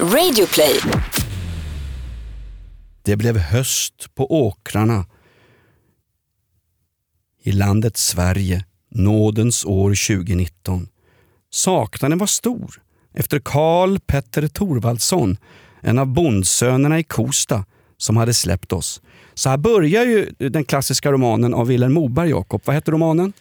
Radioplay. Det blev höst på åkrarna i landet Sverige, nådens år 2019. Saknaden var stor efter Karl Petter Thorvaldsson, en av bondsönerna i Kosta, som hade släppt oss. Så här börjar ju den klassiska romanen av Vilhelm Moberg, Jakob. Vad heter romanen?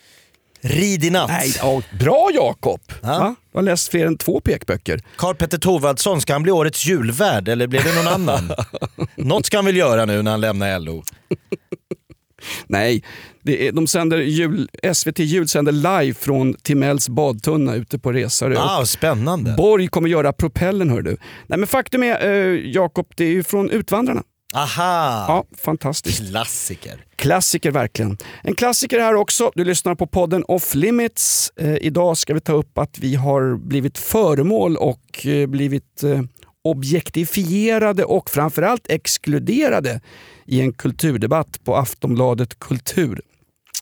Rid i natt. Nej, ja, bra Jakob! Ja. Va? Du har läst fler än två pekböcker. Karl Petter Thorvaldsson, ska han bli årets julvärd eller blir det någon annan? Något ska han väl göra nu när han lämnar LO? Nej, är, de sänder jul, SVT Jul sänder live från Timells badtunna ute på Resarö. Ah, spännande. Borg kommer göra propellen hör du. Nej men faktum är, eh, Jakob, det är ju från Utvandrarna. Aha! Ja, fantastiskt. Klassiker. Klassiker verkligen. En klassiker här också. Du lyssnar på podden Off Limits. Eh, idag ska vi ta upp att vi har blivit föremål och eh, blivit eh, objektifierade och framförallt exkluderade i en kulturdebatt på Aftonbladet Kultur.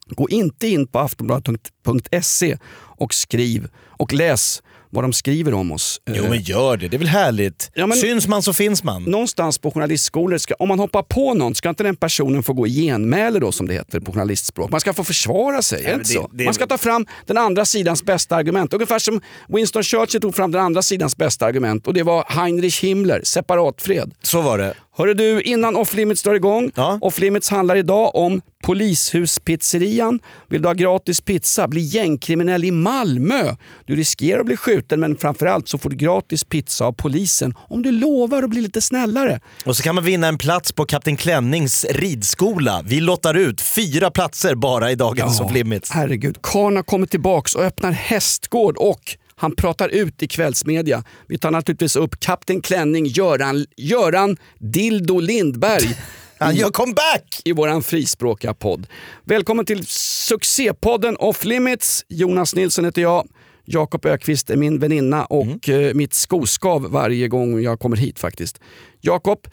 Gå inte in på aftonbladet.se och skriv och läs vad de skriver om oss. Jo Eh, men gör det, det är väl härligt? Ja, men- Syns man så finns man. någonstans på journalistskolor, ska, om man hoppar på någon, ska inte den personen få gå i genmäle då som det heter på journalistspråk? Man ska få försvara sig, inte det- så? det- Man ska ta fram den andra sidans bästa argument. Ungefär som Winston Churchill tog fram den andra sidans bästa argument och det var Heinrich Himmler, separatfred. Så var det. Hörru du, innan Off Limits drar igång. Ja. Off Limits handlar idag om Polishuspizzerian. Vill du ha gratis pizza? Bli gängkriminell i Malmö. Du riskerar att bli skjuten men framförallt så får du gratis pizza av polisen om du lovar att bli lite snällare. Och så kan man vinna en plats på Kapten Klännings ridskola. Vi lottar ut fyra platser bara i dagens Off Limits. Herregud, Karn har kommit tillbaks och öppnar hästgård och han pratar ut i kvällsmedia. Vi tar naturligtvis upp Kapten Klänning Göran, Göran Dildo Lindberg Han gör comeback! i våran frispråkiga podd. Välkommen till succépodden Off Limits. Jonas Nilsson heter jag. Jakob Ökvist är min väninna och eh, mitt skoskav varje gång jag kommer hit faktiskt. Jakob,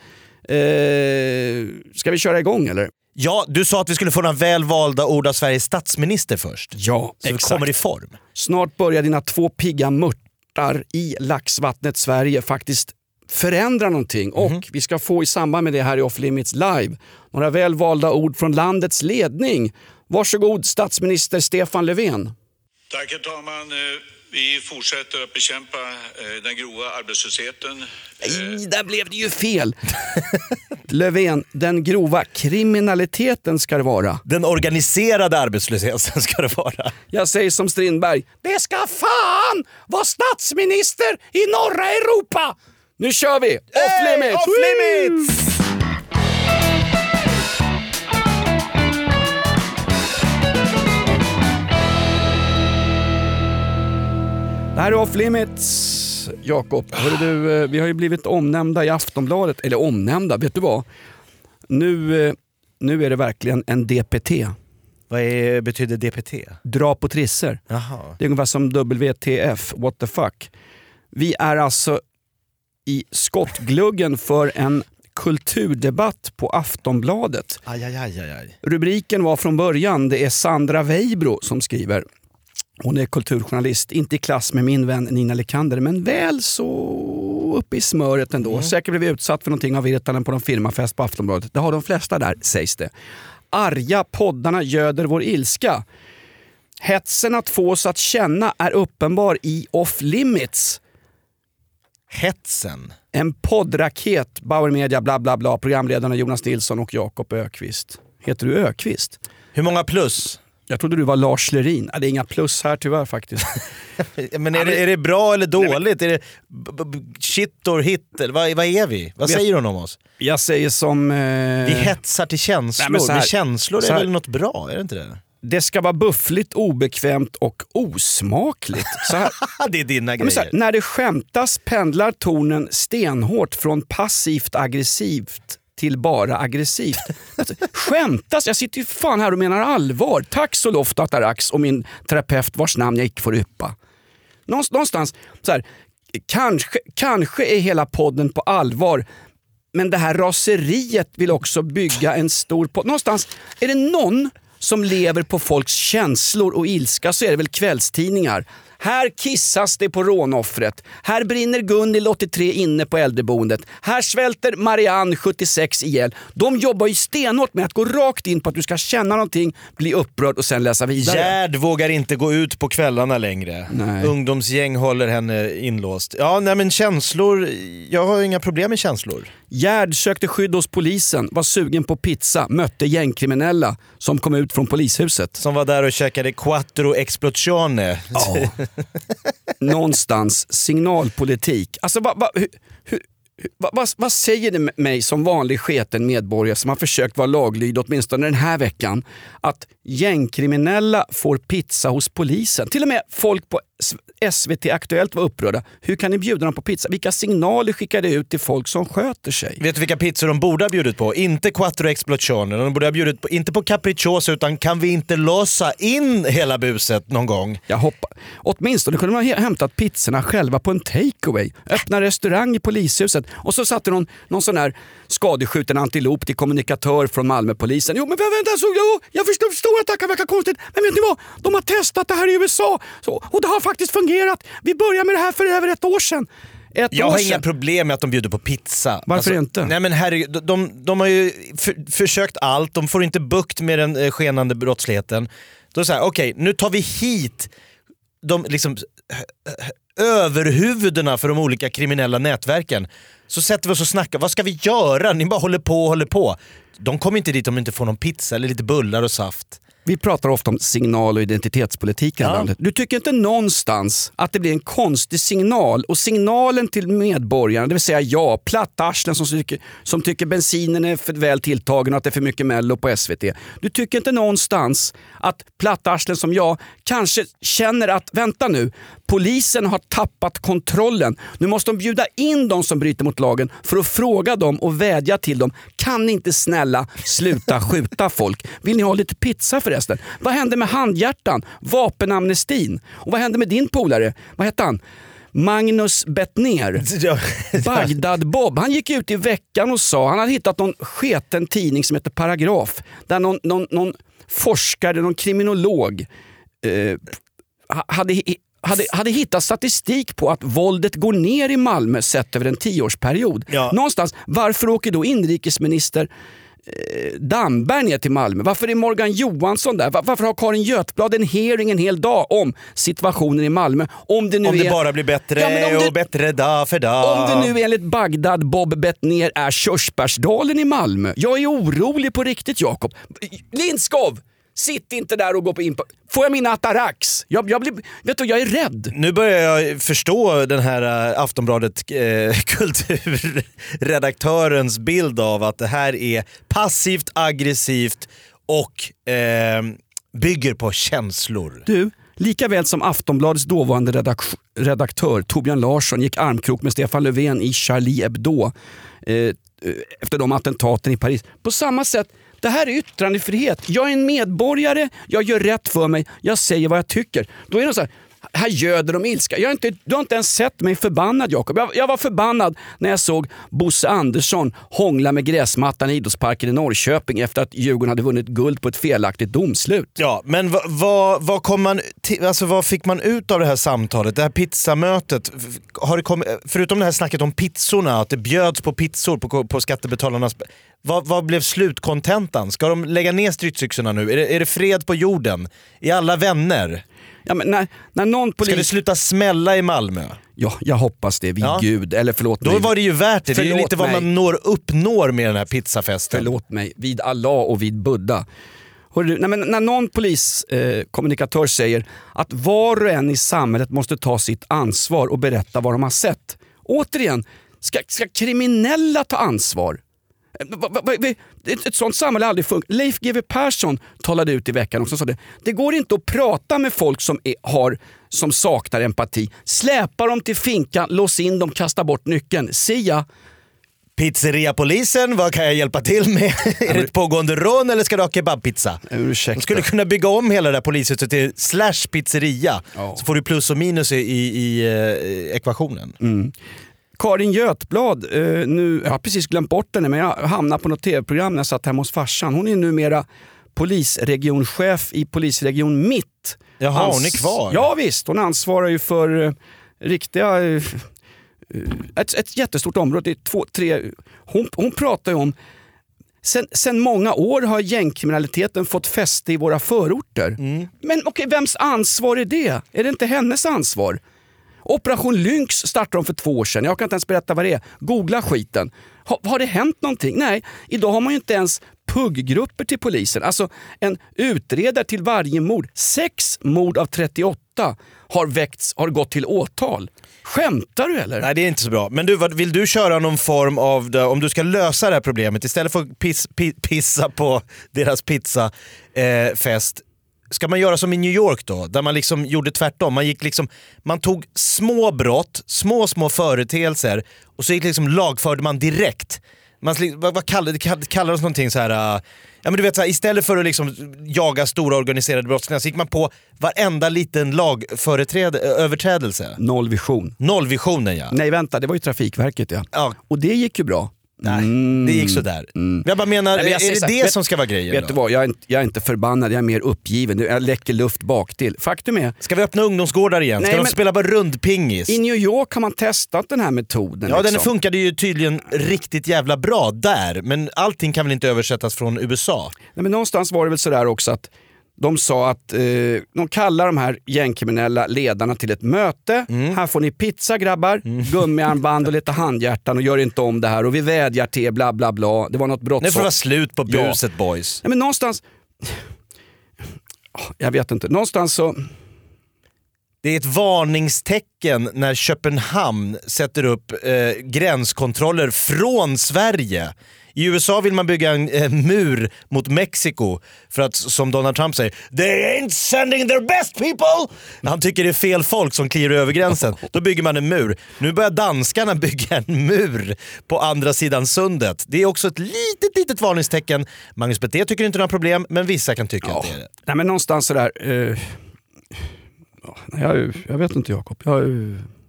eh, ska vi köra igång eller? Ja, du sa att vi skulle få några väl valda ord av Sveriges statsminister först. Ja, Så vi kommer i form. Snart börjar dina två pigga mörtar i laxvattnet Sverige faktiskt förändra någonting och vi ska få i samband med det här i Off Limits live några väl valda ord från landets ledning. Varsågod statsminister Stefan Löfven. Tack herr talman. Eh, Vi fortsätter att bekämpa eh, den grova arbetslösheten. Nej, där blev det ju fel. Löfven, den grova kriminaliteten ska det vara. Den organiserade arbetslösheten ska det vara. Jag säger som Strindberg, det ska fan vara statsminister i norra Europa! Nu kör vi! Off Hey, limits! off limits! Det här är Off Limits, Jakob. Du, eh, vi har ju blivit omnämnda i Aftonbladet, eller omnämnda, vet du vad? Nu, eh, nu är det verkligen en DPT, Vad är, betyder DPT? dra på trisser. Jaha. Det är ungefär som WTF, what the fuck. Vi är alltså i skottgluggen för en kulturdebatt på Aftonbladet. Aj, aj, aj. Rubriken var från början, det är Sandra Weibro som skriver. Hon är kulturjournalist, inte i klass med min vän Nina Lekander, men väl så uppe i smöret ändå. Säkert blev utsatt för någonting av Virtanen på någon firmafest på Aftonbladet. Det har de flesta där, sägs det. Arga poddarna göder vår ilska. Hetsen att få oss att känna är uppenbar i Off Limits. Hetsen. En poddraket, Bauer Media, bla bla bla, programledarna Jonas Nilsson och Jakob Ökvist. Heter du Ökvist? Hur många plus? Jag trodde du var Lars Lerin. Ja, det är inga plus här tyvärr faktiskt. Men är, det, är det bra eller dåligt? Är det b- b- shit or hit? Vad, vad är vi? Vad Vet- säger hon om oss? Jag säger som... Eh, Vi hetsar till känslor. Nej, men men känslor är väl något bra? Är det inte det? det ska vara buffligt, obekvämt och osmakligt. Så här, det är dina men så här, grejer. när det skämtas pendlar tonen stenhårt från passivt aggressivt till bara aggressivt. Alltså, skämtas? Jag sitter ju fan här och menar allvar. Tack så lofta Atarax och min terapeut vars namn jag icke får yppa. Någonstans så här, kanske, kanske är hela podden på allvar men det här raseriet vill också bygga en stor podd. Någonstans, är det någon som lever på folks känslor och ilska så är det väl kvällstidningar. Här kissas det på rånoffret. Här brinner Gunhild 83 inne på äldreboendet. Här svälter Marianne 76 ihjäl. De jobbar ju stenhårt med att gå rakt in på att du ska känna någonting, bli upprörd och sen läsa vidare. Gerd vågar inte gå ut på kvällarna längre. Nej. Ungdomsgäng håller henne inlåst. Ja, nej men känslor, jag har inga problem med känslor. Gerd sökte skydd hos polisen, var sugen på pizza, mötte gängkriminella som kom ut från polishuset. Som var där och käkade quattro explosione. Ja. Någonstans signalpolitik. Alltså, vad, vad, hur, hur, vad, vad, vad säger det mig som vanlig sketen medborgare som har försökt vara laglydig åtminstone den här veckan att gängkriminella får pizza hos polisen? Till och med folk på SVT Aktuellt var upprörda. Hur kan ni bjuda dem på pizza? Vilka signaler skickar det ut till folk som sköter sig? Vet du vilka pizzor de borde ha bjudit på? Inte quattro explosione, de borde ha bjudit på, inte på capricciosa utan kan vi inte lossa in hela buset någon gång? Jag hoppas. Åtminstone kunde man ha hämtat pizzorna själva på en takeaway. Öppna restaurang i polishuset och så satte någon, någon sån här skadeskjuten antilop till kommunikatör från Malmöpolisen. Jo men vänta, så, jo, jag förstår, förstår att det här kan verka konstigt men vet ni vad? De har testat det här i USA så, och det har faktiskt fungerat. Vi började med det här för över ett år sedan. Ett Jag har inga problem med att de bjuder på pizza. Alltså, Varför inte? Nej men herregud, de, de, de har ju för, försökt allt, de får inte bukt med den eh, skenande brottsligheten. Då säger okej nu tar vi hit de liksom överhuvudena för de olika kriminella nätverken. Så sätter vi oss och snackar, vad ska vi göra? Ni bara håller på och håller på. De kommer inte dit om de inte får någon pizza eller lite bullar och saft. Vi pratar ofta om signal och identitetspolitik i det här Ja. landet. Du tycker inte någonstans att det blir en konstig signal och signalen till medborgarna, det vill säga jag, plattarslen som tycker, som tycker bensinen är för väl tilltagen och att det är för mycket mello på SVT. Du tycker inte någonstans att plattarslen som jag kanske känner att, vänta nu, polisen har tappat kontrollen. Nu måste de bjuda in de som bryter mot lagen för att fråga dem och vädja till dem. Kan ni inte snälla sluta skjuta folk? Vill ni ha lite pizza förresten? Vad hände med handhjärtan? Vapenamnestin? Och vad hände med din polare? Vad hette han? Magnus Bettner. Bagdad-Bob. Han gick ut i veckan och sa, han hade hittat någon sketen tidning som heter Paragraf. Där någon, någon, någon forskare, någon kriminolog eh, ha- hade, hade, hade hittat statistik på att våldet går ner i Malmö sett över en tioårsperiod. Ja. Någonstans, varför åker då inrikesminister eh, Damberg ner till Malmö? Varför är Morgan Johansson där? Var- Varför har Karin Götblad en hearing en hel dag om situationen i Malmö? Om det nu Om det är... bara blir bättre Ja, det- och bättre dag för dag. Om det nu enligt Bagdad Bob Bettner är Körsbärsdalen i Malmö. Jag är orolig på riktigt Jakob. Lindskov! Sitt inte där och gå på på... Får jag mina atarax? Jag, jag, blir, vet du, jag är rädd. Nu börjar jag förstå den här äh, Aftonbladet äh, kulturredaktörens bild av att det här är passivt, aggressivt och eh, bygger på känslor. Du, lika väl som Aftonbladets dåvarande redak- redaktör Torbjörn Larsson gick armkrok med Stefan Löfven i Charlie Hebdo eh, eh, efter de attentaten i Paris. På samma sätt, det här är yttrandefrihet. Jag är en medborgare, jag gör rätt för mig, jag säger vad jag tycker. Då är det så här, här göder de ilska. Jag har inte, du har inte ens sett mig förbannad Jakob. Jag, jag var förbannad när jag såg Bosse Andersson hångla med gräsmattan i idrottsparken i Norrköping efter att Djurgården hade vunnit guld på ett felaktigt domslut. Ja, men vad, vad, vad, kom man alltså, vad fick man ut av det här samtalet, det här pizzamötet? Har det kommit, förutom det här snacket om pizzorna, att det bjöds på pizzor på, på skattebetalarnas... Vad, vad blev slutkontentan? Ska de lägga ner stridsyxorna nu? Är det, är det fred på jorden? Är alla vänner? Ja, men när, när någon Ska det polis... sluta smälla i Malmö? Ja, jag hoppas det vid Ja. Gud. Eller förlåt Då mig. var det ju värt det. Det är ju Förlåt lite vad mig. man når, uppnår med den här pizzafesten. Förlåt mig, vid Allah och vid Buddha. Du, nej, men när någon poliskommunikatör eh, säger att var och en i samhället måste ta sitt ansvar och berätta vad de har sett. Återigen, ska, ska kriminella ta ansvar? Eh, Ett, ett sånt samhälle har aldrig funkat. Leif GW Persson talade ut i veckan också och sa det. Det går inte att prata med folk som, är, har, som saknar empati. Släpa dem till finkan, lås in dem, kasta bort nyckeln. Sia! Pizzeriapolisen, vad kan jag hjälpa till med? är det ett pågående rån eller ska du ha kebabpizza? Ursäkta. De skulle kunna bygga om hela det där polishuset till slash pizzeria. Ja. Så får du plus och minus i, i, i eh, ekvationen. Mm. Karin Götblad, eh, nu, jag har precis glömt bort henne men jag hamnade på något tv-program när jag satt hemma hos farsan. Hon är numera polisregionchef i polisregion Mitt. Jaha, hon är kvar? Ja visst, hon ansvarar ju för eh, riktiga... eh, ett, ett jättestort område. Det är två, tre, hon, hon pratar ju om Sen, sen många år har gängkriminaliteten fått fäste i våra förorter. Men okej, vems ansvar är det? Är det inte hennes ansvar? Operation Lynx startade de för två år sedan. Jag kan inte ens berätta vad det är. Googla skiten. Ha, har det hänt någonting? Nej, idag har man ju inte ens pugggrupper till polisen. Alltså en utredare till varje mord. Sex mord av 38 har, väckts, har gått till åtal. Skämtar du eller? Nej det är inte så bra. Men du, vad- vill du köra någon form av, det- om du ska lösa det här problemet, istället för att piss, pi, pissa på deras pizzafest, eh, fest, ska man göra som i New York då? Där man liksom gjorde tvärtom. Man, gick liksom, man tog små brott, små små företeelser och så gick liksom lagförde man direkt. Man, vad, vad kallar det kall- kallar det någonting så här... äh, Ja, men du vet, så här, istället för att liksom jaga stora organiserade brottslingar så gick man på varenda liten lagöverträdelse. Nollvision. Nollvisionen ja. Nej vänta, det var ju Trafikverket ja. Ja. Och det gick ju bra. Nej, det gick sådär. Jag bara menar, Nej, men jag är det så det vet- som ska vara grejen Vet du då? vad, jag är, inte, jag är inte förbannad, jag är mer uppgiven. Jag läcker luft bak till. Faktum är, Ska vi öppna ungdomsgårdar igen? Ska Nej, de spela bara rundpingis? i New York har man testat den här metoden. Ja, den liksom. funkade ju tydligen riktigt jävla bra där, men allting kan väl inte översättas från USA? Nej, men någonstans var det väl sådär också att de sa att eh, de kallar de här gängkriminella ledarna till ett möte. Mm. Här får ni pizza grabbar, gummiarmband och lite handhjärtan och gör inte om det här och vi vädjar till er bla bla bla. Det var något får det brottsoffer. vara slut på Ja. buset boys. Nej, men någonstans... Jag vet inte. Någonstans så... Det är ett varningstecken när Köpenhamn sätter upp eh, gränskontroller från Sverige. I USA vill man bygga en eh, mur mot Mexiko för att, som Donald Trump säger, “They ain't sending their best people!” Han tycker det är fel folk som kliver över gränsen. Då bygger man en mur. Nu börjar danskarna bygga en mur på andra sidan sundet. Det är också ett litet, litet varningstecken. Magnus Betté tycker inte det är några problem, men vissa kan tycka att det är det. Nej, men någonstans sådär... Eh, ja, jag, jag vet inte Jakob. Jag,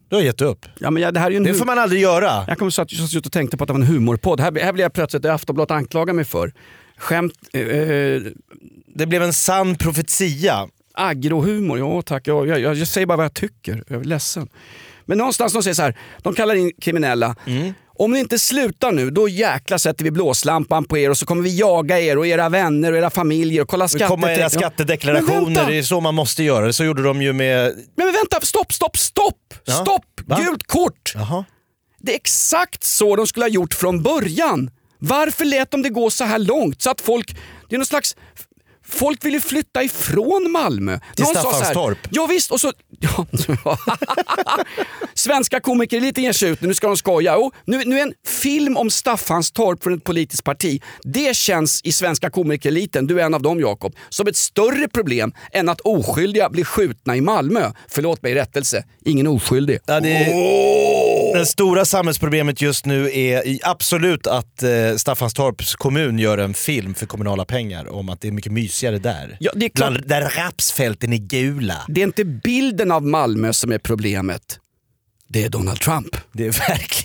Du har gett upp. ja, men jag, det här är en Det får man aldrig göra. Jag kommer att jag satt och tänkte på att det var en humorpodd. Här, här blir jag plötsligt i Aftonbladet anklaga mig för. Skämt... Eh, eh, Det blev en sann profetia. agrohumor, ja tack. Jag, jag, jag säger bara vad jag tycker. Jag är ledsen. Men någonstans de säger så här, de kallar in kriminella. Om ni inte slutar nu, då jäkla sätter vi blåslampan på er och så kommer vi jaga er och era vänner och era familjer och kolla Det kommer era skattedeklarationer, det är så man måste göra. Så gjorde de ju med... Men, men vänta, stopp, stopp, stopp! Ja. Stopp! Va? Gult kort! Jaha. Det är exakt så de skulle ha gjort från början. Varför lät de det gå så här långt? Så att folk, det är någon slags... Folk vill ju flytta ifrån Malmö. Till Någon Staffanstorp. Ja, visst, och så... Ja, Svenska komikereliten ger sig ut, nu ska de skoja. Oh, nu, nu är en film om Staffanstorp från ett politiskt parti. Det känns i Svenska komikereliten, du är en av dem Jakob, som ett större problem än att oskyldiga blir skjutna i Malmö. Förlåt mig, rättelse. Ingen oskyldig. Ja, det, Det stora samhällsproblemet just nu är i absolut att eh, Staffanstorps kommun gör en film för kommunala pengar om att det är mycket mysigare där. Ja, det är klart. Bland, där rapsfälten är gula. Det är inte bilden av Malmö som är problemet. Det är Donald Trump. Det är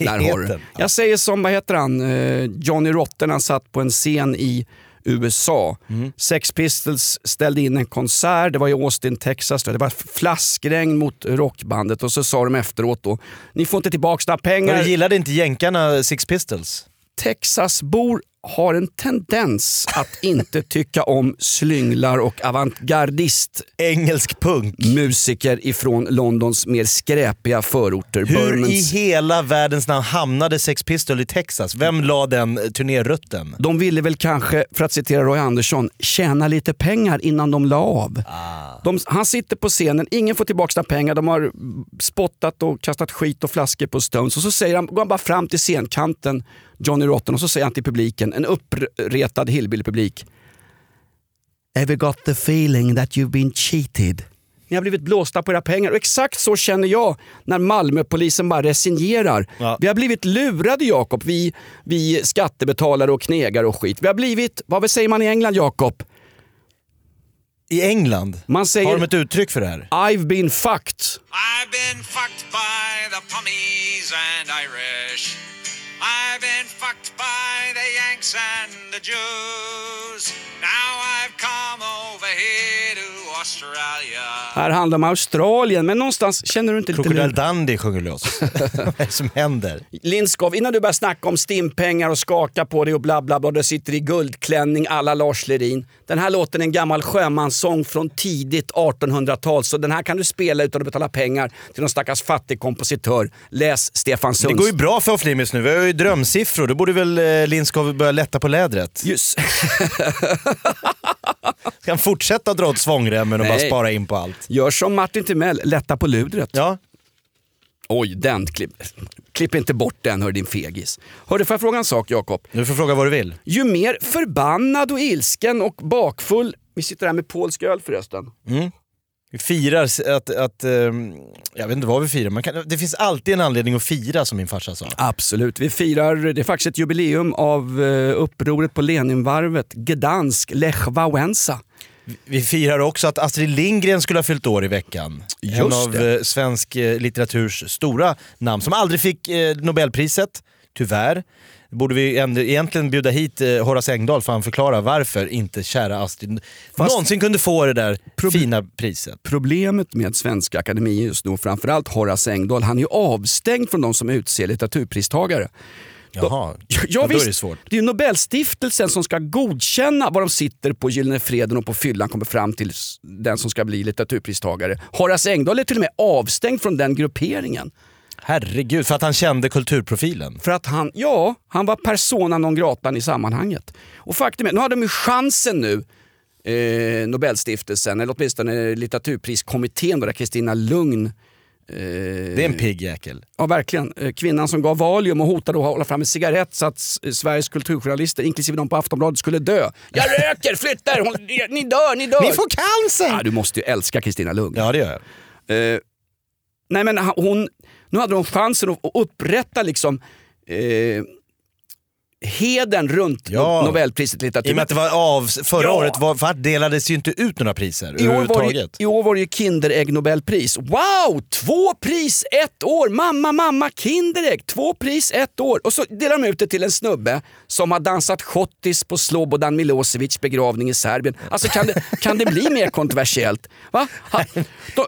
Där har du. verkligheten. Jag säger som, vad heter han, Eh, Johnny Rotten, han satt på en scen i USA. Sex Pistols ställde in en konsert, det var i Austin, Texas. Det var flaskregn mot rockbandet och så sa de efteråt då, ni får inte tillbaka några pengar. Men gillade inte jänkarna Six Pistols? Texasbor har en tendens att inte tycka om slynglar och avantgardist Engelsk punk. musiker ifrån Londons mer skräpiga förorter. Hur i Burmans- hela världens namn hamnade Sex Pistols i Texas? Vem la den eh, turnérutten? De ville väl kanske, för att citera Roy Andersson, tjäna lite pengar innan de la av. De, han sitter på scenen, ingen får tillbaka sina pengar, de har spottat och kastat skit och flaskor på Stones. Och så säger han, går han bara fram till scenkanten, Johnny Rotten, och så säger han till publiken, en uppretad hillbilly-publik. Ever got the feeling that you've been cheated? Ni har blivit blåsta på era pengar. Och exakt så känner jag när Malmöpolisen bara resignerar. Ja. Vi har blivit lurade Jakob, vi, vi skattebetalare och knegare och skit. Vi har blivit, vad säger man i England Jakob? I England? Man säger Har de ett uttryck för det här? I've been fucked. I've been fucked by the Pommies and Irish. I've been fucked by the Yanks and the Jews. Now I've come Australia. Här handlar om Australien, men någonstans känner du inte lite Crocodile lur? Dundee sjunger loss. Vad är det som händer? Lindskov, innan du börjar snacka om stimpengar och skaka på dig och bla bla bla, du sitter i guldklänning alla Lars Lerin. Den här låten är en gammal sjömanssång från tidigt 1800-tal, så den här kan du spela utan att betala pengar till någon stackars fattig kompositör. Läs Stefan Det Sunds. går ju bra för Off Limits nu. Vi har ju drömsiffror. Då borde väl eh, Lindskov börja lätta på lädret. Just. Ska han fortsätta dra åt svångremmen och bara Nej. spara in på allt? Gör som Martin Timell, lätta på ludret. Ja. Oj, den klipp. Klipp inte bort den hör din fegis. Hörru, får jag fråga en sak Jakob? Du får fråga vad du vill. Ju mer förbannad och ilsken och bakfull... Vi sitter här med polsk öl förresten. Vi firar att, att ehm, jag vet inte vad vi firar, kan, det finns alltid en anledning att fira som min farsa sa. Absolut. Vi firar, det är faktiskt ett jubileum av eh, upproret på Leninvarvet, Gdansk, Lech Wałęsa. Vi firar också att Astrid Lindgren skulle ha fyllt år i veckan. en Just av det. eh, svensk eh, litteraturs stora namn som aldrig fick eh, Nobelpriset, tyvärr. Borde vi egentligen bjuda hit Horace Engdahl för att han förklara varför inte kära Astrid Fast- någonsin kunde få det där fina priset. Problemet med Svenska Akademien just nu, framförallt Horace Engdahl, han är ju avstängd från de som utser litteraturpristagare. Jaha, Ja, ja, då är det svårt. det är ju Nobelstiftelsen som ska godkänna vad de sitter på Gyllene Freden och på fyllan kommer fram till den som ska bli litteraturpristagare. Horace Engdahl är till och med avstängd från den grupperingen. Herregud, för att han kände kulturprofilen. För att han, ja, han var persona non grata i sammanhanget. Och faktum är, nu hade de ju chansen nu, eh, Nobelstiftelsen, eller åtminstone litteraturpriskommittén där Kristina Lugn Det är en pigg jäkel. Ja, verkligen. Eh, Kvinnan som gav Valium och hotade att hålla fram en cigarett så att Sveriges kulturjournalister, inklusive de på Aftonbladet, skulle dö. Jag röker, flyttar, hon, ni dör, ni dör! Ni får cancer! ja, du måste ju älska Kristina Lugn. Ja det gör jag. Eh, nej men hon, nu hade de chansen att att upprätta liksom eh, heden runt Ja. no- Nobelpriset i I och litteratur. med att det var av förra Ja. året var, för delades ju inte ut några priser I år, var överhuvudtaget. I år var det ju Kinderägg Nobelpris. Wow! Två pris, ett år! Mamma, mamma, Kinderägg! Två pris, ett år. Och så delar de ut det till en snubbe som har dansat schottis på Slobodan Milosevics begravning i Serbien. Alltså kan det, kan det bli mer kontroversiellt? Va? Ha, då,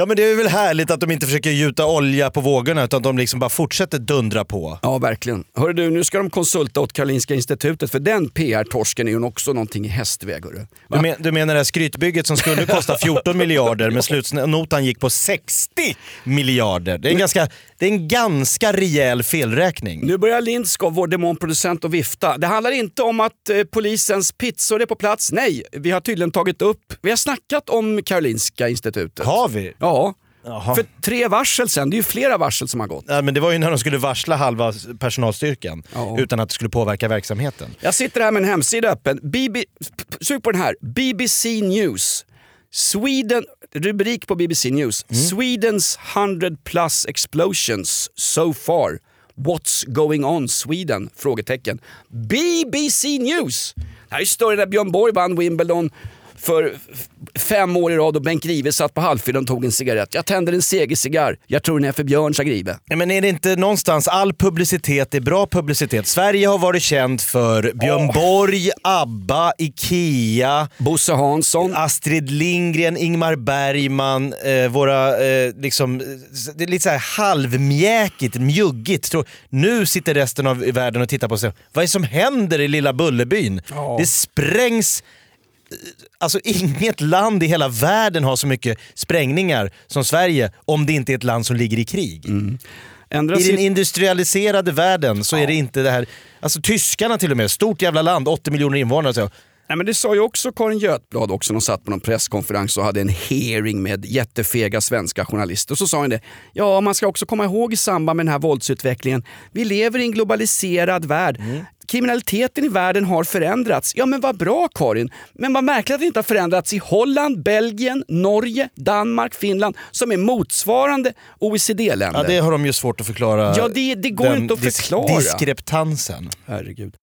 Ja men det är väl härligt att de inte försöker gjuta olja på vågorna utan de liksom bara fortsätter dundra på. ja, verkligen. Hörru du, nu ska de konsulta åt Karolinska institutet för den PR-torsken är ju också någonting i hästväg. hörru. Va? Du, men, du menar det här skrytbygget som skulle kosta 14 miljarder men slutnotan gick på 60 miljarder. Det är en ganska, det är en ganska rejäl felräkning. Nu börjar Lindskov, vår demonproducent, att vifta. Det handlar inte om att eh, polisens pizzor är på plats. Nej, vi har tydligen tagit upp, vi har snackat om Karolinska institutet. Har vi? Ja, Jaha. för tre varsel sen. Det är ju flera varsel som har gått. Ja, men det var ju när de skulle varsla halva personalstyrkan Ja. utan att det skulle påverka verksamheten. Jag sitter här med en hemsida öppen. BB, sug på den här. BBC News. Sweden, rubrik på BBC News. Swedens 100 plus explosions so far. What's going on Sweden? Frågetecken. BBC News! Det här är större när Björn Borg vann Wimbledon för fem år i rad och Bengt Grive satt på halvfyllan och tog en cigarett. Jag tänder en segercigarr. Jag tror den är för Björn, sa Grive. Men är det inte någonstans all publicitet är bra publicitet? Sverige har varit känt för Björn Borg, ABBA, IKEA, Bosse Hansson. Astrid Lindgren, Ingmar Bergman, eh, våra eh, liksom, det är lite så här halvmjäkigt, mjuggigt. Nu sitter resten av världen och tittar på sig. Vad är det som händer i lilla Bullerbyn? Ja. Det sprängs Alltså inget land i hela världen har så mycket sprängningar som Sverige om det inte är ett land som ligger i krig. Ändra I den industrialiserade världen så är det inte det här... Alltså tyskarna till och med, stort jävla land, 80 miljoner invånare. Så. Nej, men det sa ju också Karin Götblad också när hon satt på någon presskonferens och hade en hearing med jättefega svenska journalister. Och så sa hon det, ja man ska också komma ihåg i samband med den här våldsutvecklingen, vi lever i en globaliserad värld. Kriminaliteten i världen har förändrats. Ja men vad bra Karin, men vad märkligt att det inte har förändrats i Holland, Belgien, Norge, Danmark, Finland som är motsvarande OECD-länder. Ja, det har de ju svårt att förklara. Ja, det- det går den inte att förklara. Diskreptansen. Herregud.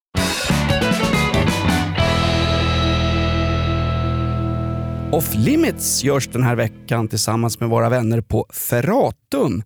Off Limits görs den här veckan tillsammans med våra vänner på Ferratum.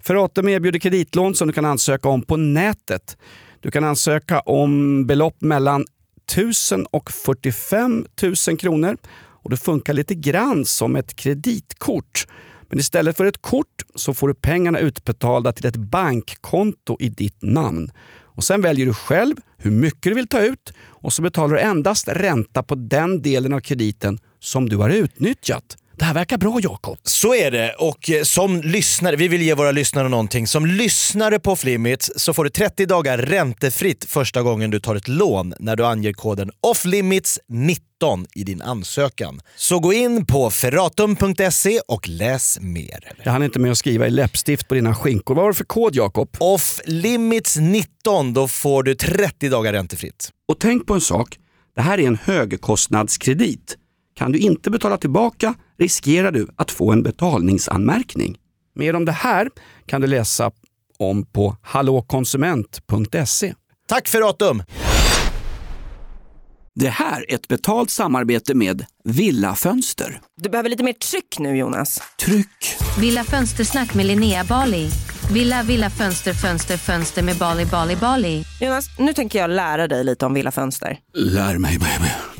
Ferratum erbjuder kreditlån som du kan ansöka om på nätet. Du kan ansöka om belopp mellan 1000 och 45 000 kronor. och det funkar lite grann som ett kreditkort. Men istället för ett kort så får du pengarna utbetalda till ett bankkonto i ditt namn. Och Sen väljer du själv hur mycket du vill ta ut och så betalar du endast ränta på den delen av krediten som du har utnyttjat. Det här verkar bra Jakob. Så är det och eh, som lyssnare, vi vill ge våra lyssnare någonting. Som lyssnare på Flimits så får du 30 dagar räntefritt första gången du tar ett lån när du anger koden OFFLIMITS19 i din ansökan. Så gå in på ferratum.se och läs mer. Jag hann inte med att skriva i läppstift på dina skinkor. Vad var det för kod Jakob? OFFLIMITS19, då får du 30 dagar räntefritt. Och tänk på en sak. Det här är en högkostnadskredit. Kan du inte betala tillbaka riskerar du att få en betalningsanmärkning. Mer om det här kan du läsa om på hallåkonsument.se. Tack Ferratum! Det här är ett betalt samarbete med Villa Fönster. Du behöver lite mer tryck nu Jonas. Tryck! Villa Fönstersnack med Linnea Bali. Villa, villa, fönster, fönster, fönster med Bali, Bali, Bali. Jonas, nu tänker jag lära dig lite om Villa Fönster. Lär mig baby.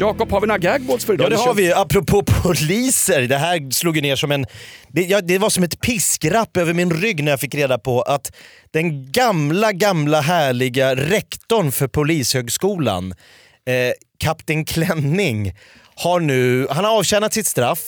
Jakob, har vi några gagballs för idag? Ja det har vi. Apropå poliser, det här slog ju ner som en... Det, ja, det var som ett piskrapp över min rygg när jag fick reda på att den gamla, gamla härliga rektorn för Polishögskolan, eh, Kapten Klänning, har nu... Han har avtjänat sitt straff.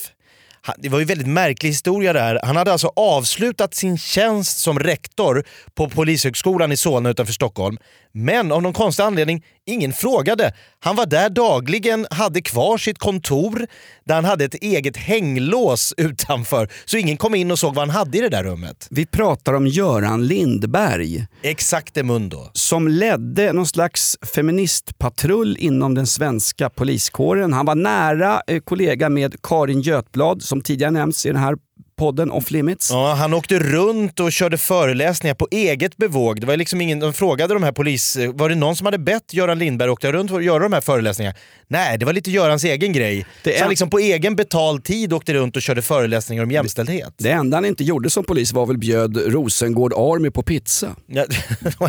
Han- Det var ju en väldigt märklig historia det här. Han hade alltså avslutat sin tjänst som rektor på Polishögskolan i Solna utanför Stockholm. Men av någon konstig anledning, ingen frågade. Han var där dagligen, hade kvar sitt kontor där han hade ett eget hänglås utanför. Så ingen kom in och såg vad han hade i det där rummet. Vi pratar om Göran Lindberg Exakt mundo. som ledde någon slags feministpatrull inom den svenska poliskåren. Han var nära eh, kollega med Karin Götblad som tidigare nämnts i den här podden Off Limits. Ja, han åkte runt och körde föreläsningar på eget bevåg. Det var liksom ingen, de frågade de här polis... Var det någon som hade bett Göran Lindberg åka runt och göra de här föreläsningarna? Nej, det var lite Görans egen grej. Det Så han liksom på egen betald tid åkte runt och körde föreläsningar om jämställdhet. Det enda han inte gjorde som polis var väl bjöd Rosengård Army på pizza. Ja,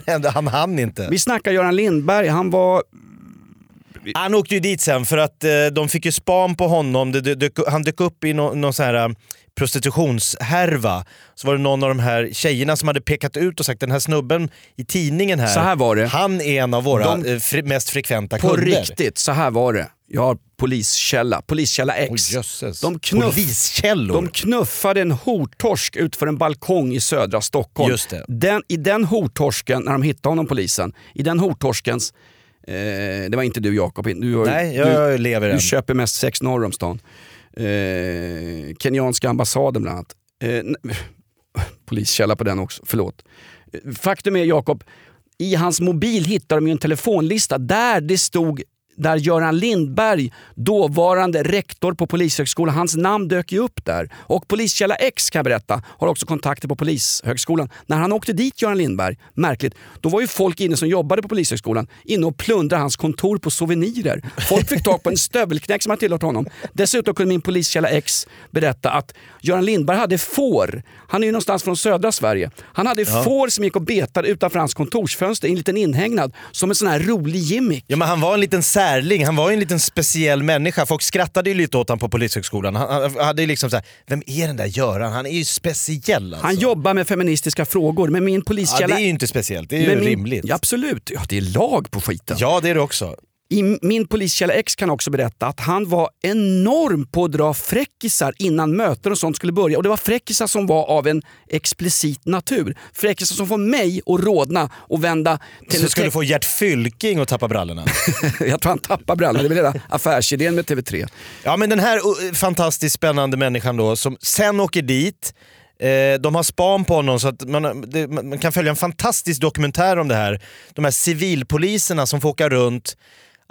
han hann inte. Vi snackar Göran Lindberg, han var Han åkte ju dit sen för att eh, de fick ju span på honom. Det, det, dök- han dök upp i nå- någon sån här eh, prostitutionshärva. Så var det någon av de här tjejerna som hade pekat ut och sagt den här snubben i tidningen här, Så här var det. han är en av våra De- eh, fri, mest frekventa på kunder. riktigt, så här var det. Jag har poliskälla, poliskälla X. Jösses. de, knuff, Poliskällor. de knuffade en hortorsk ut för en balkong i södra Stockholm. Just det. Den, I den hortorsken, när de hittade honom polisen, i den hortorskens Eh, det var inte du Jakob. Du, har- Nej, jag du, lever än. du köper mest sex norr om stan. Eh, kenyanska ambassaden bland annat. Eh, poliskälla på den också, förlåt. Eh, faktum är Jakob, i hans mobil hittade de ju en telefonlista där det stod där Göran Lindberg, dåvarande rektor på Polishögskolan, hans namn dök ju upp där. Och poliskälla X kan jag berätta, har också kontakter på Polishögskolan. När han åkte dit, Göran Lindberg, märkligt, då var ju folk inne som jobbade på Polishögskolan inne och plundrade hans kontor på souvenirer. Folk fick tag på en stövelknäck som hade tillhört honom. Dessutom kunde min poliskälla X berätta att Göran Lindberg hade får. Han är ju någonstans från södra Sverige. Han hade får som gick och betade utanför hans kontorsfönster i en liten inhägnad som en sån här rolig gimmick. Ja men han var en liten särling, han var ju en liten speciell människa. Folk skrattade ju lite åt honom på polishögskolan. Han, hade ju liksom såhär, vem är den där Göran? Han är ju speciell alltså. Han jobbar med feministiska frågor, men min ja, poliskälla... det är ju inte speciellt, det är ju min, rimligt. Ja, absolut, ja, det är lag på skiten. Ja det är det också. I min poliskälla X kan också berätta att han var enorm på att dra fräckisar innan möten och sånt skulle börja. Och det var fräckisar som var av en explicit natur. Fräckisar som får mig att rodna och vända Så du teck- få Gert Fylking att tappa brallorna. Jag tror han tappar brallorna, det är väl hela affärsidén med TV3. Ja men den här uh, fantastiskt spännande människan då som sen åker dit, eh, de har span på honom så att man, det, man kan följa en fantastisk dokumentär om det här. De här civilpoliserna som får åka runt,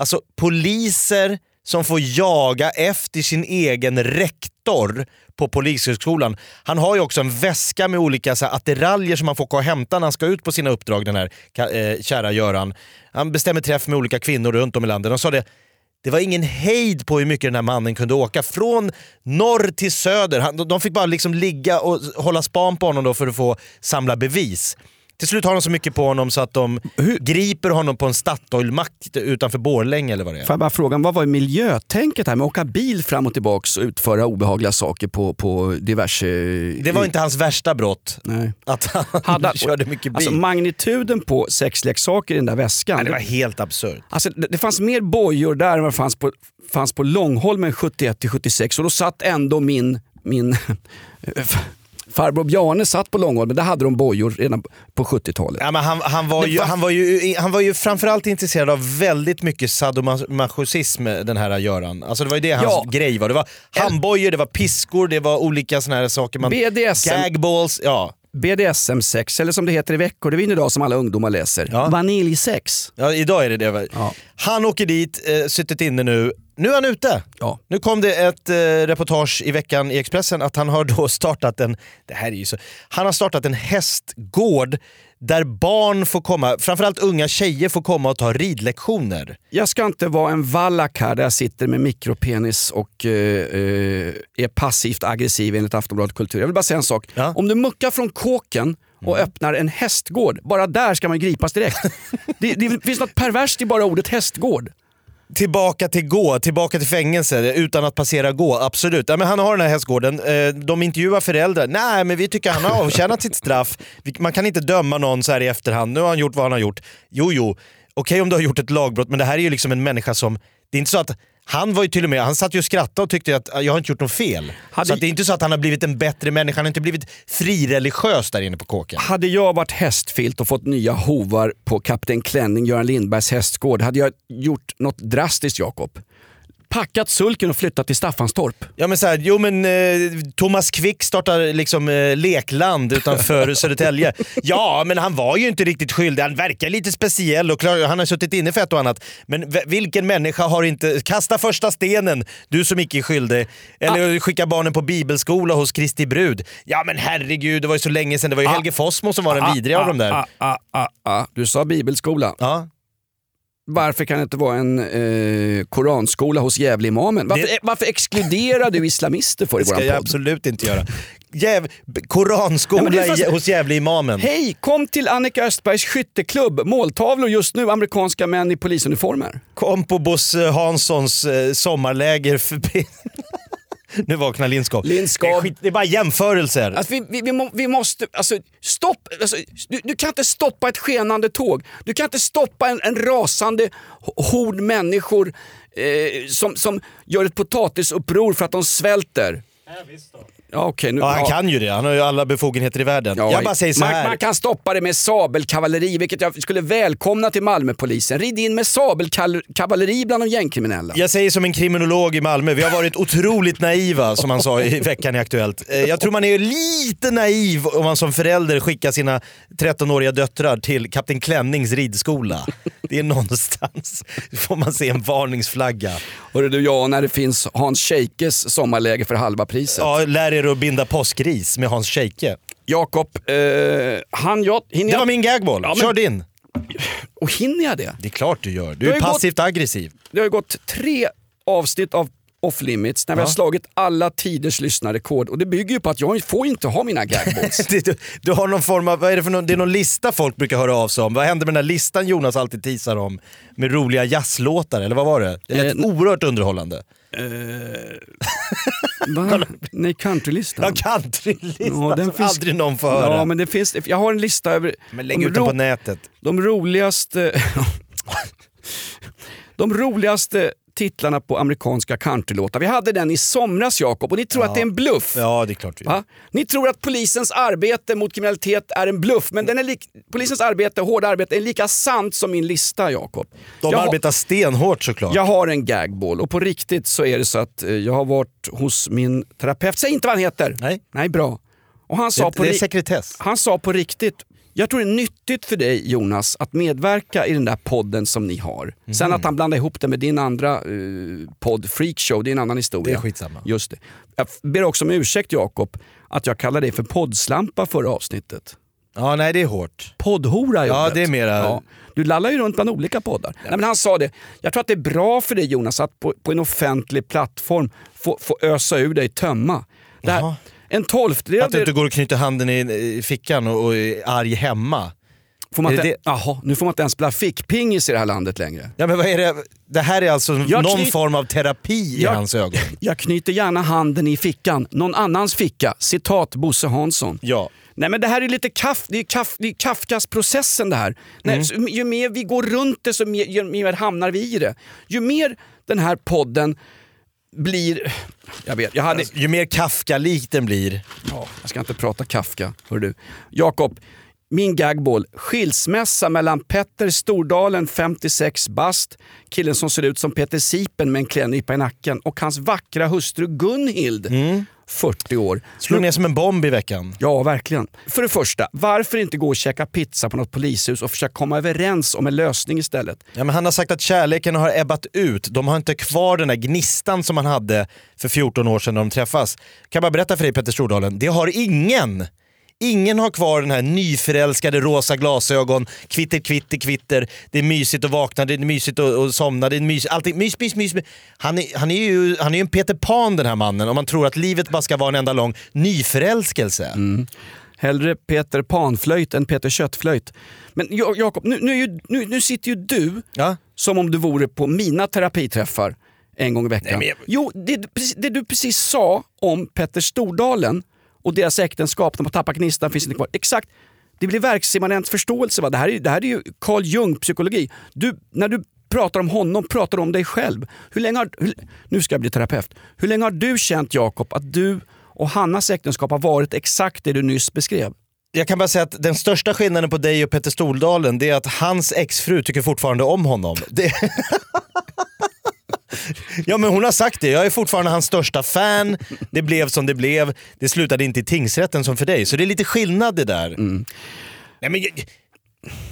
alltså poliser som får jaga efter sin egen rektor på polishögskolan. Han har ju också en väska med olika så här, attiraljer som han får gå och hämta när han ska ut på sina uppdrag den här eh, kära Göran. Han bestämmer träff med olika kvinnor runt om i landet. De sa det, det var ingen hejd på hur mycket den här mannen kunde åka. Från norr till söder. Han, de fick bara liksom ligga och hålla span på honom då för att få samla bevis. Till slut har de så mycket på honom så att de griper honom på en Statoil-mack utanför Borlänge eller vad det är. Får jag bara fråga, vad var miljötänket här med att åka bil fram och tillbaks och utföra obehagliga saker på, på diverse... Det var inte hans värsta brott. Nej. Att han Hade- körde mycket bil. Alltså magnituden på sexleksaker i den där väskan. Nej, det var helt absurt. Alltså, det, det fanns mer bojor där än vad det fanns på, fanns på Långholmen 71 till 76 och då satt ändå min, min farbror Bjarne satt på Långholmen. Där hade de bojor redan på 70-talet. Ja, men han, han, var Det ju, han, var ju, han var ju framförallt intresserad av väldigt mycket sadomasochism den här Göran. Alltså det var ju det hans Ja. grej var. Det var handbojor, det var piskor, det var olika såna här saker. Man, BDSM. Gagballs, ja. BDSM-sex, eller som det heter i Veckorevyn idag som alla ungdomar läser. Ja. Vaniljsex. ja. Idag är det det. Ja. Han åker dit, eh, suttit inne nu. Nu är han ute. Ja. Nu kom det ett eh, reportage i veckan i Expressen att han har då startat en, det här är ju så, han har startat en hästgård där barn får komma, framförallt unga tjejer får komma och ta ridlektioner. Jag ska inte vara en vallack här där jag sitter med mikropenis och eh, eh, är passivt aggressiv enligt Aftonbladet Kultur. Jag vill bara säga en sak. Ja. Om du muckar från kåken och öppnar en hästgård, bara där ska man gripas direkt. det, det finns något perverst i bara ordet hästgård. Tillbaka till gå, tillbaka till fängelse utan att passera gå, absolut. Ja, men han har den här hästgården, eh, de intervjuar föräldrar. Nej men vi tycker han har avtjänat sitt straff. Man kan inte döma någon så här i efterhand. Nu har han gjort vad han har gjort. Jo jo, okej om du har gjort ett lagbrott men det här är ju liksom en människa som... Det är inte så att han var ju till och med, han satt ju och skrattade och tyckte att jag har inte gjort något fel. Hade- Så det är inte så att han har blivit en bättre människa, han har inte blivit frireligiös där inne på kåken. Hade jag varit hästfilt och fått nya hovar på Kapten Klänning, Göran Lindbergs hästgård, hade jag gjort något drastiskt Jakob. Packat sulken och flyttat till Staffanstorp. Ja men så här, jo men eh, Thomas Quick startar liksom eh, lekland utanför Södertälje. Ja men han var ju inte riktigt skyldig, han verkar lite speciell och klar, han har suttit inne för ett och annat. Men vilken människa har inte... Kasta första stenen, du som icke är skyldig. Eller skicka barnen på bibelskola hos Kristi brud. Ja men herregud, det var ju så länge sedan. Det var ju Helge Fossmo som var den vidriga av de där. Ah, ah, ah, ah. Du sa bibelskola. Ja. Varför kan det inte vara en eh, koranskola hos Gävleimamen? Varför, Det- varför exkluderar du islamister för i Det ska jag podd? absolut inte göra. Jäv, koranskola är fast- hos Gävle-imamen. Hej! Kom till Annika Östbergs skytteklubb. Måltavlor just nu, amerikanska män i polisuniformer. Kom på Bosse Hanssons eh, sommarläger förbi... nu vaknar Lindskov. Lindskov. Det är, skit, det är bara jämförelser. Alltså, vi, vi, vi, må, vi måste, alltså, stopp, alltså, du, du kan inte stoppa ett skenande tåg. Du kan inte stoppa en, en rasande hord människor eh, som, som gör ett potatisuppror för att de svälter. Ja, okej, nu, Ja, han kan ju det. Han har ju alla befogenheter i världen. Ja, jag bara säger så man, här. man kan stoppa det med sabelkavalleri, vilket jag skulle välkomna till Malmöpolisen. Rid in med sabelkavalleri bland de gängkriminella. Jag säger som en kriminolog i Malmö, vi har varit otroligt naiva som han sa i veckan i Aktuellt. Eh, Jag tror man är lite naiv om man som förälder skickar sina 13-åriga döttrar till Kapten Klännings ridskola. Det är någonstans, får man se en varningsflagga. Hörru du, ja, när det finns Hans Scheikes sommarläge för halva priset. Ja, lär er att binda påskris med Hans Scheike. Jakob, eh, han jag, hinner Det var min gagboll, Ja, men- kör din. och hinner jag det? Det är klart du gör, du är ju gått- passivt aggressiv. Det har ju gått tre avsnitt av Off Limits när vi Ja. har slagit alla tiders lyssnarrekord och det bygger ju på att jag får inte ha mina gagballs. Det- Du, du har någon form av, vad är det för någon, det är någon lista folk brukar höra av sig om. Vad händer med den där listan Jonas alltid teasar om? Med roliga jazzlåtar, eller vad var det? Det lät Eh, oerhört underhållande. Va? Nej, countrylistan. Ja, countrylistan Ja, den som finns- aldrig någon får höra. Ja, men det finns, jag har en lista över Men lägg de, ut den på nätet. de roligaste de roligaste titlarna på amerikanska countrylåtar. Vi hade den i somras Jakob och ni tror att det är en bluff. Ja, det är klart vi gör. Ni tror att polisens arbete mot kriminalitet är en bluff, men den är polisens arbete, hårda arbete är lika sant som min lista Jakob. De Jag arbetar stenhårt såklart. Jag har en gagball och på riktigt så är det så att eh, jag har varit hos min terapeut. Säg inte vad han heter. Nej. Nej, bra. Och han sa, det, på det är sekretess. han sa på riktigt, jag tror det är nyttigt för dig Jonas att medverka i den där podden som ni har. Mhm. Sen att han blandar ihop det med din andra eh, podd, Freakshow, det är en annan historia. Det är skitsamma. Just det. Jag ber också om ursäkt Jakob att jag kallade dig för poddslampa förra avsnittet. Ja, nej det är hårt. Poddhora Ja, jobbet. det är mera- Ja. Du lallar ju runt bland olika poddar. Nej, men han sa det, jag tror att det är bra för dig Jonas att på, på en offentlig plattform få, få ösa ur dig, tömma. Det här. En tolftedel Att du inte går och knyter handen i, i fickan och, och är arg hemma. får man inte, Jaha, nu får man inte ens spela fickpingis i det här landet längre. Ja, men vad är det? det här är alltså Jag någon knyt- form av terapi i Jag- hans ögon. Jag knyter gärna handen i fickan, någon annans ficka. Citat Bosse Hansson. Ja. Nej men det här är lite kaff, det är kaff, det är Kafkas-processen det här. Nej, Mm. ju mer vi går runt det så mer, ju mer hamnar vi i det. Ju mer den här podden blir... Jag vet, jag hade... Alltså, ju mer Kafka-lik den blir. Ja, jag ska inte prata Kafka, hör du. Jakob, min gagball. Skilsmässa mellan Petter Stordalen, 56 bast, killen som ser ut som Peter Sipen med en klädnypa i nacken och hans vackra hustru Gunhild, 40 år. Slog ner som en bomb i veckan. Ja, verkligen. För det första, varför inte gå och käka pizza på något polishus och försöka komma överens om en lösning istället? Ja, men han har sagt att kärleken har ebbat ut. De har inte kvar den där gnistan som man hade för 14 år sedan när de träffas. Kan jag bara berätta för dig Petter Stordalen, det har ingen. Ingen har kvar den här nyförälskade rosa glasögon, kvitter, kvitter, kvitter. Det är mysigt att vakna, det är mysigt att, att somna, det är mys, allting, mys, mys, mys. Han är, han, är ju, han är ju en Peter Pan den här mannen om man tror att livet bara ska vara en enda lång nyförälskelse. Hellre Peter Panflöjt än Peter Köttflöjt. Men Ja- Jakob, nu, nu, nu, nu sitter ju du Ja? som om du vore på mina terapiträffar en gång i veckan. Nej, men Jo, det, det du precis sa om Petter Stordalen och deras äktenskap, de har tappat gnistan, finns inte kvar. Exakt. Det blir verksimmanent förståelse. Va? Det, här är, det här är ju Carl Jung-psykologi. Du, när du pratar om honom, pratar du om dig själv. Hur länge har, hur, nu ska jag bli terapeut. Hur länge har du känt Jakob att du och Hannas äktenskap har varit exakt det du nyss beskrev? Jag kan bara säga att den största skillnaden på dig och Petter Stordalen det är att hans exfru tycker fortfarande om honom. Det... ja men hon har sagt det, jag är fortfarande hans största fan, det blev som det blev, det slutade inte i tingsrätten som för dig. Så det är lite skillnad det där. Nej, men, jag-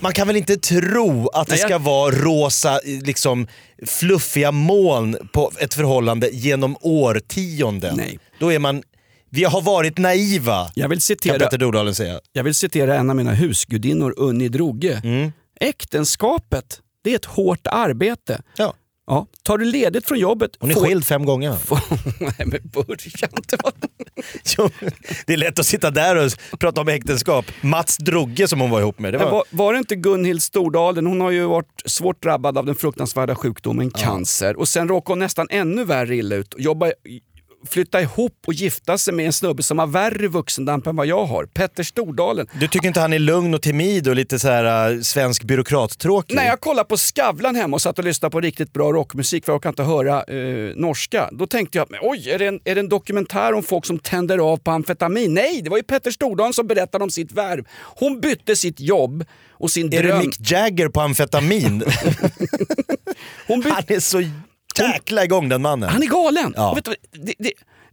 man kan väl inte tro att det Nej, jag- ska vara rosa, liksom fluffiga moln på ett förhållande genom årtionden. Nej. Då är man, vi har varit naiva, Jag vill kan citera, Petter Stordalen säga. jag vill citera en av mina husgudinnor, Unni Droge. Mm. Äktenskapet, det är ett hårt arbete. Ja. Ja, tar du ledigt från jobbet... Hon är får- skild fem gånger. Nej men börja inte. Jo, det är lätt att sitta där och prata om äktenskap. Mats Drugge som hon var ihop med. Det var... Var, var det inte Gunhild Stordalen, hon har ju varit svårt drabbad av den fruktansvärda sjukdomen cancer och sen råkade hon nästan ännu värre illa ut. Jobba, flytta ihop och gifta sig med en snubbe som har värre vuxendamp än vad jag har. Petter Stordalen. Du tycker inte han är lugn och timid och lite så här uh, svensk byråkrattråkig? När jag kollade på Skavlan hemma och satt och lyssnade på riktigt bra rockmusik för jag kan inte höra eh, norska. Då tänkte jag, oj, är det, en, är det en dokumentär om folk som tänder av på amfetamin? Nej, det var ju Petter Stordalen som berättade om sitt värv. Hon bytte sitt jobb och sin Är dröm. det Mick Jagger på amfetamin? Hon bytte han är så jäkla igång den mannen. Han är galen! Ja. Vet du, det, det,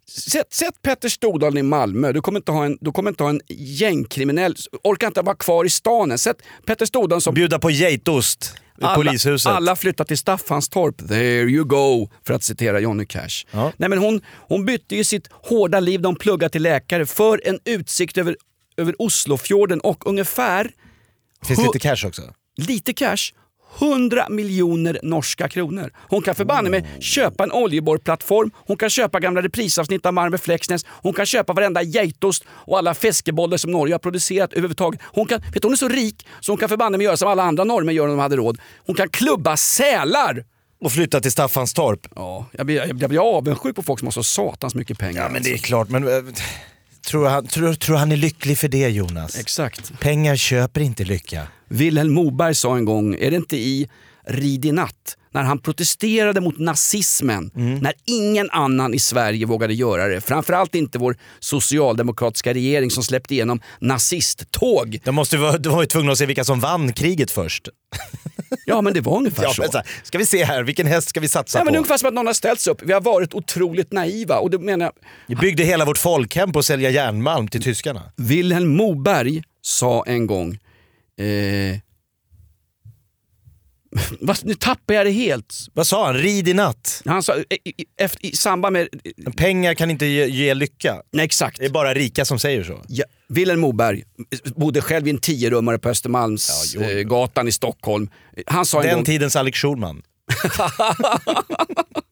sätt, sätt Petter Stordalen i Malmö, du kommer inte ha en, du kommer inte ha en gängkriminell, orkar inte vara kvar i stan än. Sätt Petter Stordalen som... Bjuda på geitost i polishuset. Alla flyttar till Staffanstorp, there you go, för att citera Johnny Cash. Ja. Nej, men hon, hon bytte ju sitt hårda liv, de pluggar till läkare, för en utsikt över, över Oslofjorden och ungefär Finns lite cash också? lite cash, 100 miljoner norska kronor. Hon kan förbanne mig köpa en oljeborrplattform, hon kan köpa gamla reprisavsnitt av Marme Flexnäs, hon kan köpa varenda geitost och alla fiskebollar som Norge har producerat överhuvudtaget. Hon, kan, vet, hon är så rik så hon kan förbanne mig göra som alla andra norrmän gör om de hade råd. Hon kan klubba sälar! Och flytta till Staffanstorp. Ja, jag blir, jag, jag blir avundsjuk på folk som har så satans mycket pengar. Ja men det är alltså. klart, men äh, tror, han, tror, tror han är lycklig för det Jonas? Exakt. Pengar köper inte lycka. Wilhelm Moberg sa en gång, är det inte i Rid i natt, när han protesterade mot nazismen, när ingen annan i Sverige vågade göra det. Framförallt inte vår socialdemokratiska regering som släppte igenom nazisttåg. De, måste, de var ju tvungna att se vilka som vann kriget först. Ja men det var ungefär Ja, så. men så ska vi se här, vilken häst ska vi satsa Ja, men det är på? ungefär som att någon har ställt sig upp. Vi har varit otroligt naiva. Och det menar jag, Vi byggde hela vårt folkhem på att sälja järnmalm till tyskarna. Wilhelm Moberg sa en gång eh, vad- nu tappar jag det helt. Vad sa han? Rid i natt. Han sa, i, i, efter, i samband med... Pengar kan inte ge, ge lycka. Nej, exakt. Det är bara rika som säger så. Ja, Wilhelm Moberg bodde själv i en tiorummare på Östermalmsgatan Ja, eh, gatan i Stockholm. Han sa en Den gång... tidens Alex Schulman.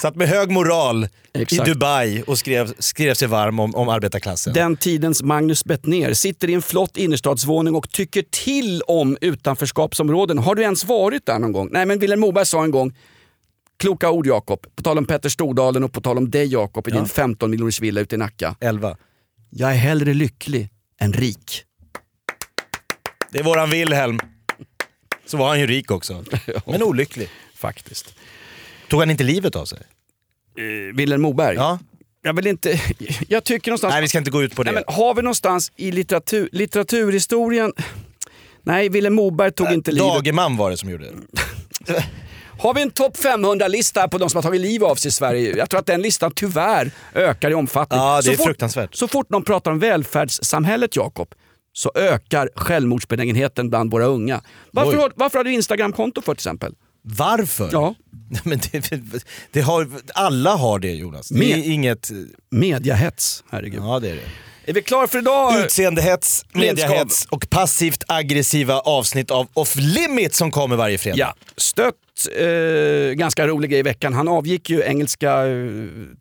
Satt med hög moral Exakt. i Dubai och skrev, skrev sig varm om, om arbetarklassen. Den tidens Magnus Bettner sitter i en flott innerstadsvåning och tycker till om utanförskapsområden. Har du ens varit där någon gång? Nej, men Wilhelm Moberg sa en gång, kloka ord Jakob, på tal om Petter Stordalen och på tal om dig Jakob i din 15 miljoners villa ute i Nacka. 11. Jag är hellre lycklig än rik. Det är våran Wilhelm. Så var han ju rik också. Men olycklig. Faktiskt. Tog han inte livet av sig? Eh, Wilhelm Moberg? Ja. Jag vill inte... Jag tycker någonstans... Nej vi ska inte gå ut på det. Nej, men har vi någonstans i litteratur, litteraturhistorien... Nej, Wilhelm Moberg tog inte livet. Dagerman var det som gjorde det. Har vi en topp 500-lista på de som har tagit liv av sig i Sverige? Jag tror att den listan tyvärr ökar i omfattning. Ja, det så är fort, fruktansvärt. Så fort någon pratar om välfärdssamhället, Jakob, så ökar självmordsbenägenheten bland våra unga. Varför, Oj. har, varför har du Instagramkonto för till exempel? Varför? Ja, Men det, det har, alla har det Jonas. Det är Men- inget... mediahets. Herregud. Ja det är det. Är vi klara för idag? Utseendehets, mediahets och passivt aggressiva avsnitt av Off Limit som kommer varje fredag. Ja, Stött, eh, ganska rolig grej i veckan. Han avgick ju engelska eh,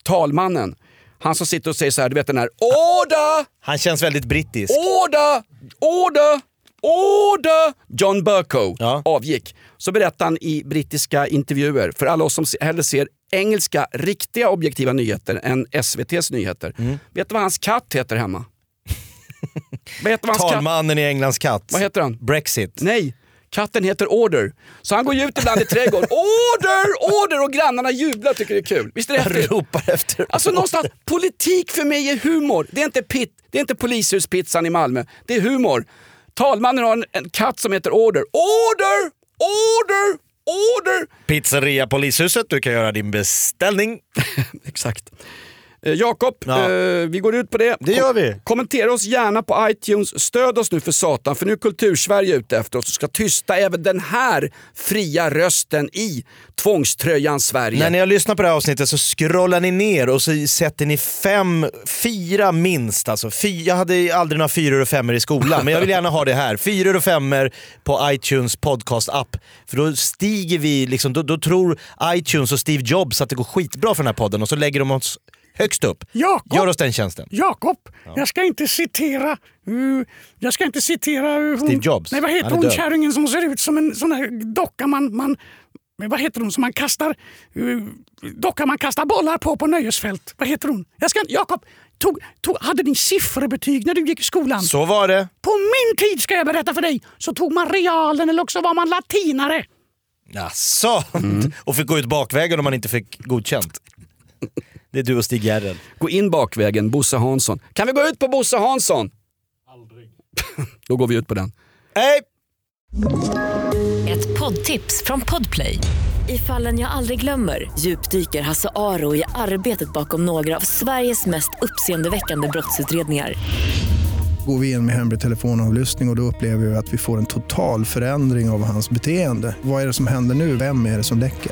talmannen. Han som sitter och säger så här, du vet den här Order! Han känns väldigt brittisk. Order! Order! Order! John Burko Ja. avgick. Så berättade han i brittiska intervjuer, för alla oss som hellre ser engelska, riktiga objektiva nyheter än SVTs nyheter. Mm. Vet du vad hans katt heter hemma? Vet vad hans katt... Talmannen i Englands katt. Vad heter han? Brexit. Nej, katten heter Order. Så han går ju ut ibland i trädgården. Order! Order! Och grannarna jublar tycker det är kul. Visst är det häftigt? ropar efter Alltså någonstans, politik för mig är humor. Det är inte, pit, det är inte polishuspizzan i Malmö. Det är humor. Talmannen har en, en katt som heter Order. Order! Order! Order! Pizzeria Polishuset, du kan göra din beställning. Exakt. Eh, Jakob, Ja. eh, vi går ut på det. Det gör vi. Kommentera oss gärna på iTunes. Stöd oss nu för satan, för nu är Kultursverige ute efter oss och ska tysta även den här fria rösten i tvångströjan Sverige. När ni har lyssnat på det här avsnittet så scrollar ni ner och så sätter ni fem, fyra minst. Alltså, fy, jag hade aldrig några fyror och femmor i skolan, men jag vill gärna ha det här. Fyror och femmor på iTunes podcast-app. För då stiger vi, liksom, då, då tror iTunes och Steve Jobs att det går skitbra för den här podden och så lägger de oss högst upp. Jakob. Gör oss den tjänsten. Jakob, jag ska inte citera... Uh, jag ska inte citera... Uh, hon, Steve Jobs. Nej, vad heter hon kärringen som ser ut som en sån här docka man... man vad heter hon som man kastar, uh, docka man kastar bollar på på nöjesfält. Vad heter hon? Jag ska, Jakob, tog, tog, hade ni sifferbetyg när du gick i skolan? Så var det. På min tid ska jag berätta för dig så tog man realen eller också var man latinare. Jaså? Och fick gå ut bakvägen om man inte fick godkänt. Det är du och Stig Järrel. Gå in bakvägen, Bosse Hansson. Kan vi gå ut på Bosse Hansson? Aldrig. Då går vi ut på den. Hej! Ett poddtips från Podplay. I fallen jag aldrig glömmer djupdyker Hasse Aro i arbetet bakom några av Sveriges mest uppseendeväckande brottsutredningar. Går vi in med hemlig telefonavlyssning och, och då upplever vi att vi får en total förändring av hans beteende. Vad är det som händer nu? Vem är det som läcker?